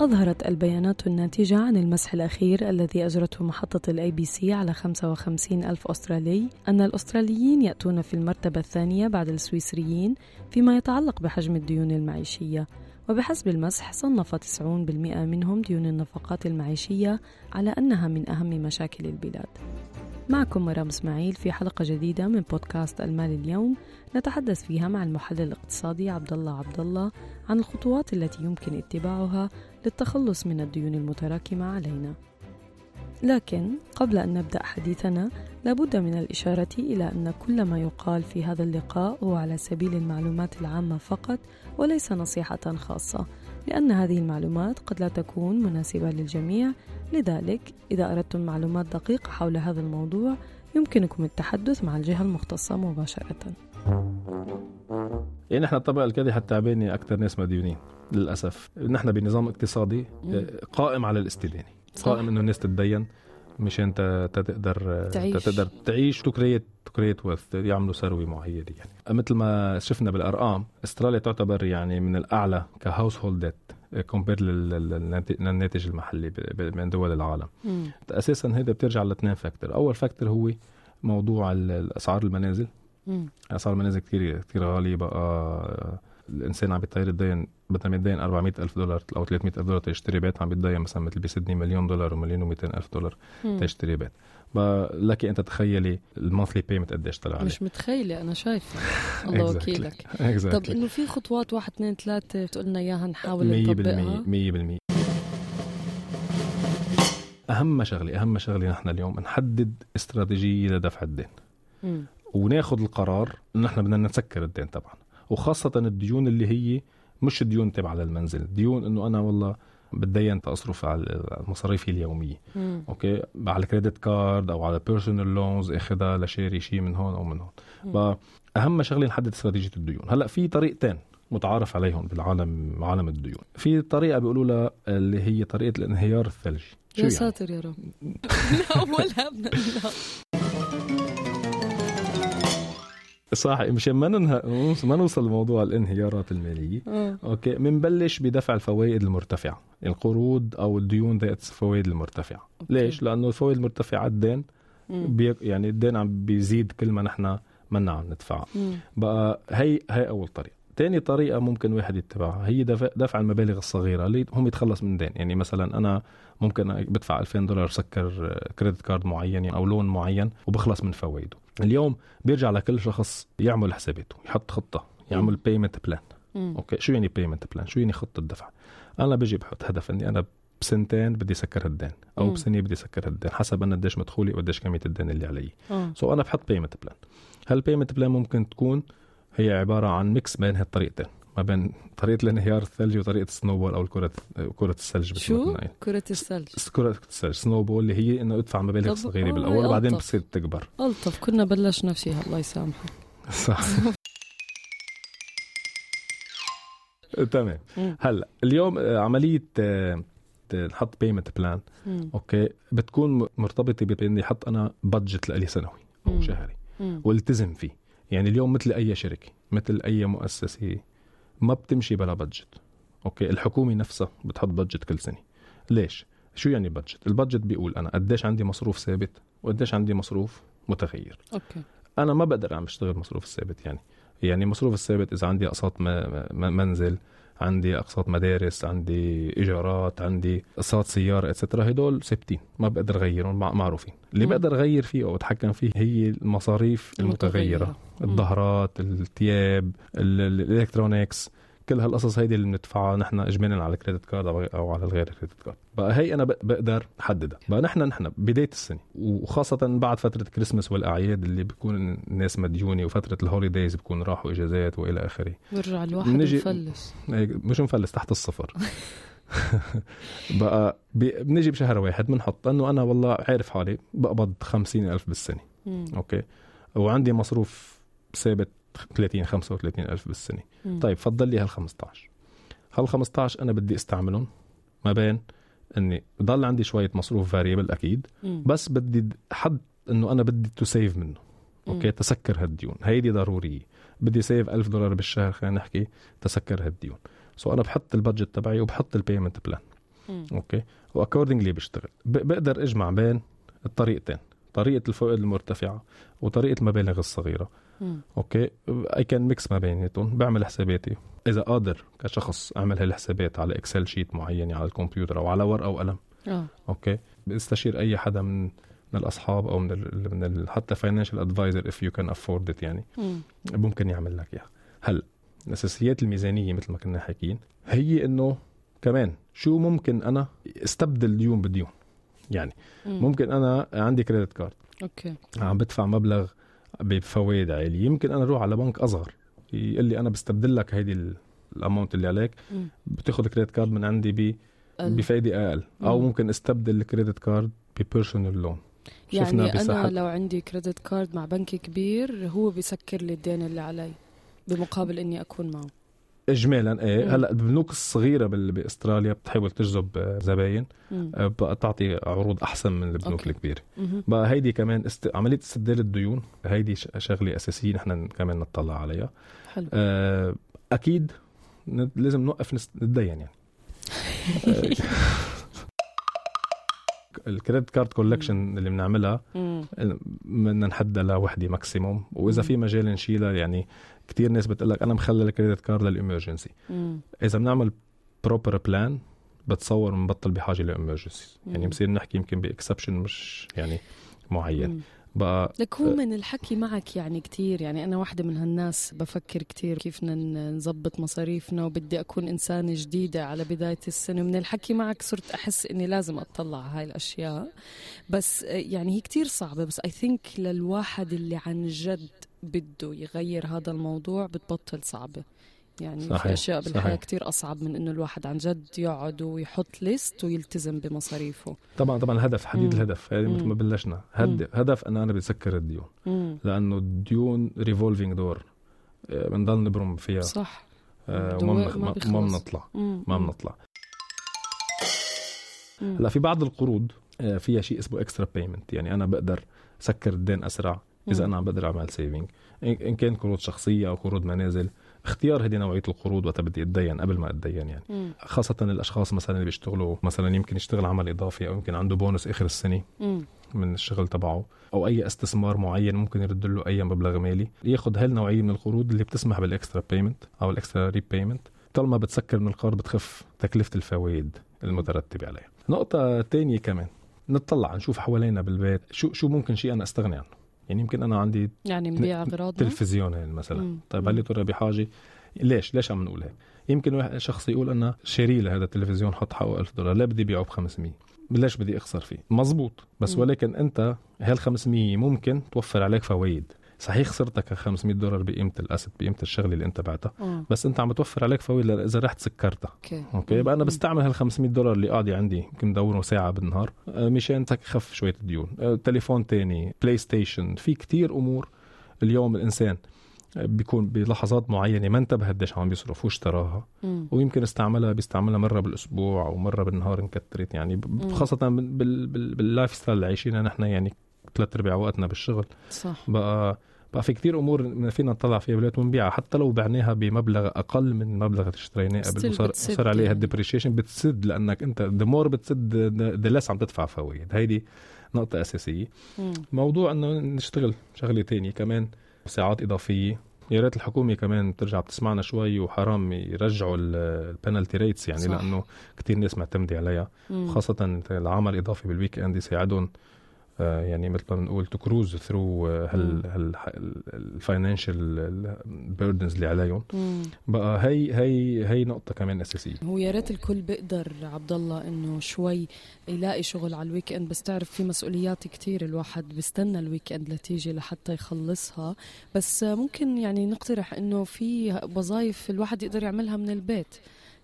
أظهرت البيانات الناتجة عن المسح الأخير الذي أجرته محطة ال ABC على 55 ألف أسترالي أن الأستراليين يأتون في المرتبة الثانية بعد السويسريين فيما يتعلق بحجم الديون المعيشية. وبحسب المسح صنف 90% منهم ديون النفقات المعيشية على أنها من أهم مشاكل البلاد. معكم مرام إسماعيل في حلقة جديدة من بودكاست المال اليوم نتحدث فيها مع المحلل الاقتصادي عبد الله عبد الله عن الخطوات التي يمكن اتباعها للتخلص من الديون المتراكمة علينا. لكن قبل أن نبدأ حديثنا لابد من الإشارة إلى أن كل ما يقال في هذا اللقاء هو على سبيل المعلومات العامة فقط وليس نصيحة خاصة لأن هذه المعلومات قد لا تكون مناسبة للجميع. لذلك إذا أردتم معلومات دقيقة حول هذا الموضوع يمكنكم التحدث مع الجهة المختصة مباشرة. يعني نحن الطبقة الكادحة التعبانة أكثر ناس مديونين للأسف. نحن بنظام اقتصادي قائم على الاستدانة قائم إنه الناس تتدين. مشان تقدر تعيش. تقدر تعيش ت create ت create wealth يعملوا ثروة معينة يعني مثل ما شفنا بالأرقام استراليا تعتبر يعني من الأعلى ك household debt compare للناتج المحلي من دول العالم. أساسا هذا بترجع لاثنين factor أول factor هو موضوع اسعار المنازل. أسعار المنازل كثير كثير غالية بقى الإنسان عم بيطير الدين بدل ما يتدين 400 ألف دولار أو 300 ألف دولار تشتري بيت عم بيتدين مثلا مثل بسيدني مليون دولار ومليون و200 ألف دولار. تشتري بيت. لك انت تخيلي ال monthly payment قديش طلع عليه. مش متخيلة أنا شايفة. الله Exactly. وكيلك. طب exactly إنه في خطوات واحد اثنين ثلاثة بتقولنا إياها نحاول نطبقها؟ 100% 100% أهم شغلة أهم شغلة نحن اليوم نحدد استراتيجية لدفع الدين. وناخذ القرار انه نحن بدنا نسكر الدين طبعا. وخاصة الديون اللي هي مش ديون تبع للمنزل ديون إنه أنا والله بتدين تصرف على مصاريفي اليومية مم. okay على credit card أو على personal loans أخذها لشاري شيء من هون أو من هون مم. فاهم شغله نحدد استراتيجية الديون هلأ في طريقتين متعارف عليهم بالعالم عالم الديون في طريقة بيقولوا لها اللي هي طريقة الانهيار الثلجي يا يعني؟ ساتر يا رب لا. صح. مشان ما ننه... ما نوصل لموضوع الانهيارات المالية. آه. okay بنبلش بدفع الفوائد المرتفعة. القروض أو الديون ذات الفوائد المرتفعة. okay. ليش؟ لأنه الفوائد المرتفعة الدين. بي... يعني الدين عم بيزيد كل ما نحن منا عم ندفعها. مم. بقى هي هي أول طريقه تاني طريقة ممكن واحد يتبعها. هي دفع, دفع المبالغ الصغيرة. اللي هم يتخلص من دين. يعني مثلا أنا ممكن بدفع 2000 دولار سكر credit card معين أو loan معين وبخلص من فوائده. اليوم بيرجع لكل شخص يعمل حساباته يحط خطة يعمل payment plan. okay شو يعني payment plan شو يعني خطة دفع؟ أنا بيجي بحط هدف إني أنا بسنتين بدي سكر الدين أو مم. بسنة بدي سكر الدين حسب أنا قديش مدخولي وقديش كمية الدين اللي علي. آه. so أنا بحط payment plan هال payment plan ممكن تكون هي عبارة عن mix بين هالطريقتين. ما بين طريقة الانهيار الثلجي وطريقة ال snowball أو الكره كرة الثلج شو؟ كرة الثلج كرة الثلج snowball اللي هي إنه ادفع مبالغ صغيره بالأول وبعدين. بتصير تكبر ألطف كنا بلشنا فيها الله يسامحه صح تمام. هلا اليوم آه، عملية نحط payment plan. okay بتكون مرتبطة بإني أحط أنا budget لإلي سنوي أو. شهري. والتزم فيه يعني اليوم مثل أي شركة مثل أي مؤسسة ما بتمشي بلا budget okay الحكومة نفسها بتحط budget كل سنة. ليش؟ شو يعني budget ال budget بيقول أنا قديش عندي مصروف ثابت وقديش عندي مصروف متغير. okay. أنا ما بقدر عم أشتغل مصروف الثابت يعني. يعني مصروف الثابت إذا عندي أقساط منزل عندي أقساط مدارس عندي إيجارات عندي أقساط سيارة etcetera هدول ثابتين ما بقدر اغيرهم مع- معروفين اللي مم. بقدر أغير فيه أو أتحكم فيه هي المصاريف المتغيرة مم. الظهرات الثياب ال- ال- ال electronics كل هالقصص هيدي اللي بندفعها نحن اجمالا على ال credit card أو على الغير credit card. بقى هي أنا بق- بقدر أحددها. بقى نحن نحن بداية السنة وخاصة بعد فترة كريسماس والأعياد اللي بيكون الناس مديونة وفترة ال holidays بكون راحوا إجازات وإلى آخره. برجع الواحد نجي- مفلس هيك مش مفلس تحت الصفر. بقى بنجي بشهر واحد بنحط إنه أنا والله عارف حالي بقبض خمسين ألف بالسنة. okay؟ وعندي مصروف ثابت 30 35 ألف بالسنة. مم. طيب فضل لي هال 15 هال 15 أنا بدي أستعملهم ما بين إني بضل عندي شوية مصروف variable أكيد مم. بس بدي حد إنه أنا بدي to save منه. okay. تسكر هالديون. هيدي ضروريه بدي save ألف دولار بالشهر خلينا نحكي تسكر هالديون. so أنا بحط ال budget تبعي وبحط ال payment plan. okay؟ و accordingly بيشتغل ب- بقدر إجمع بين الطريقتين طريقة الفوائد المرتفعة وطريقة المبالغ الصغيرة. مم. okay. اي كان mix ما بيناتهم بعمل حساباتي. إذا قادر كشخص أعمل هالحسابات على Excel sheet معين على الكمبيوتر أو على ورقة وقلم آه. okay. بستشير أي حدا من من الأصحاب أو من ال من ال حتى financial advisor if you can afford it يعني. مم. ممكن يعمل لك إياها. هلا اساسيات الميزانية مثل ما كنا حاكيين هي إنه كمان شو ممكن أنا استبدل ديون بديون يعني مم. ممكن أنا عندي credit card okay. عم بدفع مبلغ بفوائد عالية. يمكن أنا أروح على بنك أصغر. يقول لي أنا بستبدل لك هيدي ال- ال amount اللي عليك. بتاخذ credit card من عندي ب بفايدة أقل. أو مم. ممكن أستبدل ال credit card ب personal loan يعني أنا لو عندي credit card مع بنك كبير هو بيسكر لي الدين اللي علي بمقابل إني أكون معه. اجمالا إيه مم. هلأ البنوك الصغيرة بأستراليا بتحاول تجذب آه، زباين مم. آه، بقى تعطي عروض أحسن من البنوك okay. الكبيرة مهم. بقى هيدي كمان است... عملية استبدال الديون هيدي شغلة أساسية نحن كمان نطلع عليها حلو آه، أكيد ن- لازم نوقف نس- نتدين يعني ال credit card collection اللي بنعملها. بدنا نحدها لوحدة maximum وإذا. في مجال نشيلها يعني كتير ناس بتقول لك أنا مخلي ال credit card لل emergency. إذا بنعمل proper plan بتصور بنبطل بحاجة ل emergency يعني. بصير نحكي يمكن ب exception مش يعني معين. بقى لك هو من الحكي معك يعني كتير. يعني أنا واحدة من هالناس بفكر كتير كيف بدنا نظبط مصاريفنا وبدي أكون إنسانة جديدة على بداية السنة. من الحكي معك صرت أحس إني لازم أطلع هاي الأشياء. بس يعني هي كتير صعبة. بس I think للواحد اللي عن جد بده يغير هذا الموضوع بتبطل صعبة. يعني صحيح، في أشياء بالحياة صحيح. كتير أصعب من إنه الواحد عن جد يقعد ويحط list ويلتزم بمصاريفه طبعا طبعا الهدف حديد مم. الهدف هذه مثل ما. بلشنا هد هدف ان أنا بسكر الديون مم. لأنه الديون revolving door آه، بنضل نبرم فيها صح آه، وما ما بنطلع. ما. بنطلع. هلأ في بعض القروض آه، فيها شيء اسمه extra payment يعني أنا بقدر سكر الدين أسرع إذا مم. أنا عم بقدر أعمل saving إن كان قروض شخصية أو قروض منازل اختيار هذه نوعية القروض وقت بدي أتدين قبل ما أتدين يعني مم. خاصة الأشخاص مثلا اللي بيشتغلوا مثلا يمكن يشتغل عمل إضافي أو يمكن عنده بونس آخر السنة مم. من الشغل تبعه أو أي استثمار معين ممكن يرد له أي مبلغ مالي ياخذ هالنوعية من القروض اللي بتسمح بال extra payment أو ال extra repayment طالما بتسكر من القرض بتخف تكلفة الفوائد المترتبه عليها نقطة تانية كمان نطلع نشوف حوالينا بالبيت شو شو ممكن شيء أنا أستغني عنه يعني يمكن أنا عندي يعني نبيع اغراضنا تلفزيون يعني مثلا. مم. طيب. هل يا ترى بحاجة؟ ليش؟ ليش عم نقول هيك؟ يمكن شخص يقول أنا شاري لهذا التلفزيون حط حقه 1000 دولار لا بدي بيعه ب 500 ليش بدي أخسر فيه؟ مزبوط. بس مم. ولكن أنت هال 500 ممكن توفر عليك فوائد. صحيح خسرتك 500 دولار بقيمة ال asset بقيمة الشغلة اللي أنت بعتها. بس أنت عم توفر عليك فوائد إذا رحت سكرتها. okay. okay. يبقى أنا. بستعمل هال 500 دولار اللي قاعدة عندي يمكن بدوره ساعة بالنهار. آه، مشان تخف شوية الديون آه، تليفون تاني بلاي ستيشن في كتير أمور اليوم الإنسان آه، بيكون بلحظات معينة ما انتبه قديش عم بيصرف واشتراها. ويمكن استعملها بيستعملها مرة بالأسبوع أو مرة بالنهار انكترت. يعني بال- بال lifestyle اللي عايشينها نحن يعني ثلاث أرباع وقتنا بالشغل. صح. بقى بقى في كتير أمور فينا نطلع فيها بلاها ونبيعها حتى لو بعناها بمبلغ أقل من المبلغ اللي اشتريناه قبل وصار صار عليها. ال depreciation بتسد لأنك أنت the more بتسد the less عم تدفع فوائد هيدي نقطة أساسية مم. موضوع إنه نشتغل شغلة تانية كمان ساعات إضافية يا ريت الحكومة كمان ترجع بتسمعنا شوي وحرام يرجعوا ال penalty rates يعني صح. لأنه كتير ناس معتمدة عليها مم. خاصة العمل الإضافي بال weekend يساعدهم يعني مثل ما بنقول to cruise through هال هال ال financial burdens اللي عليهم. بقى هي هي هي نقطة كمان أساسية. هو يا ريت الكل بيقدر عبد الله إنه شوي يلاقي شغل على ال weekend بس تعرف في مسؤوليات كتير الواحد بيستنى ال weekend لتيجي لحتى يخلصها. بس ممكن يعني نقترح إنه في وظائف الواحد يقدر يعملها من البيت.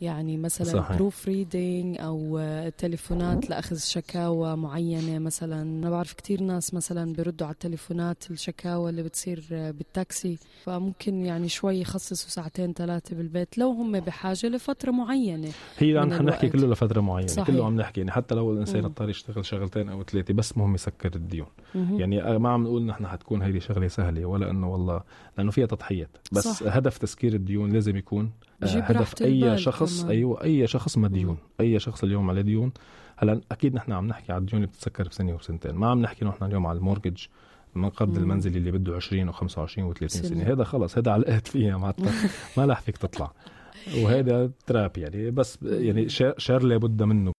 يعني مثلا صحيح. proof reading أو تليفونات لأخذ شكاوى معينة مثلا أنا بعرف كتير ناس مثلا بيردوا على التليفونات الشكاوى اللي بتصير بالتاكسي فممكن يعني شوي يخصصوا ساعتين ثلاثة بالبيت لو هم بحاجة لفترة معينة هي عم نحكي. كله لفترة معينة صحيح. كله عم نحكي يعني حتى لو الإنسان مم. اضطر يشتغل شغلتين أو ثلاثة بس مهم يسكر الديون مهم. يعني ما عم نقول نحن حتكون هيدي شغلة سهلة ولا إنه والله لأنه فيها تضحيات بس. صح. هدف تسكير الديون لازم يكون هدف أي شخص كمان. أيوه أي شخص مديون أي شخص اليوم عليه ديون. هلأ أكيد نحن عم نحكي على الديون اللي بتتسكر بسنة وسنتين ما عم نحكي نحن اليوم على ال mortgage من قرض المنزلي اللي بده 20 و25 و30 سنة. هذا خلص هذا علقت فيها معناتها ما رح فيك تطلع. وهذا trap يعني. بس يعني شر لابد منه.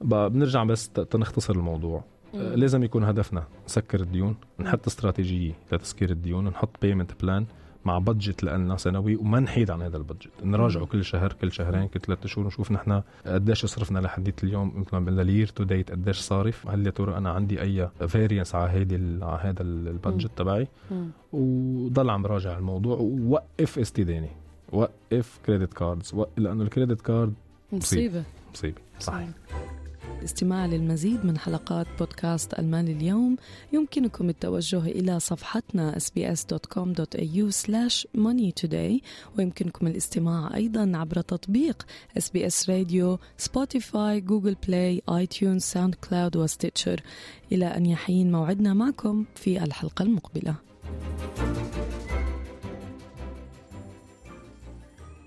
بنرجع بس تنختصر الموضوع. لازم يكون هدفنا نسكر الديون نحط استراتيجية لتسكير الديون نحط payment plan مع budget لنا سنوي وما نحيد عن هذا ال budget نراجعه كل شهر كل شهرين كل ثلاثة شهور نشوف نحن قديش صرفنا لحديت اليوم مثل ما قلنا ال year to date قديش صارف. هل يا ترى أنا عندي أي variance على هيدي على هذا ال budget تبعي؟ وضل عم راجع الموضوع. ووقف استدانه وقف credit cards لأنه ال credit card مصيبة. مصيبة. صحيح. الاستماع للمزيد من حلقات بودكاست المال اليوم. يمكنكم التوجه إلى صفحتنا sbs.com.au slash money today. ويمكنكم الاستماع أيضا عبر تطبيق SBS راديو Spotify Google Play iTunes SoundCloud و Stitcher. إلى أن يحين موعدنا معكم في الحلقة المقبلة.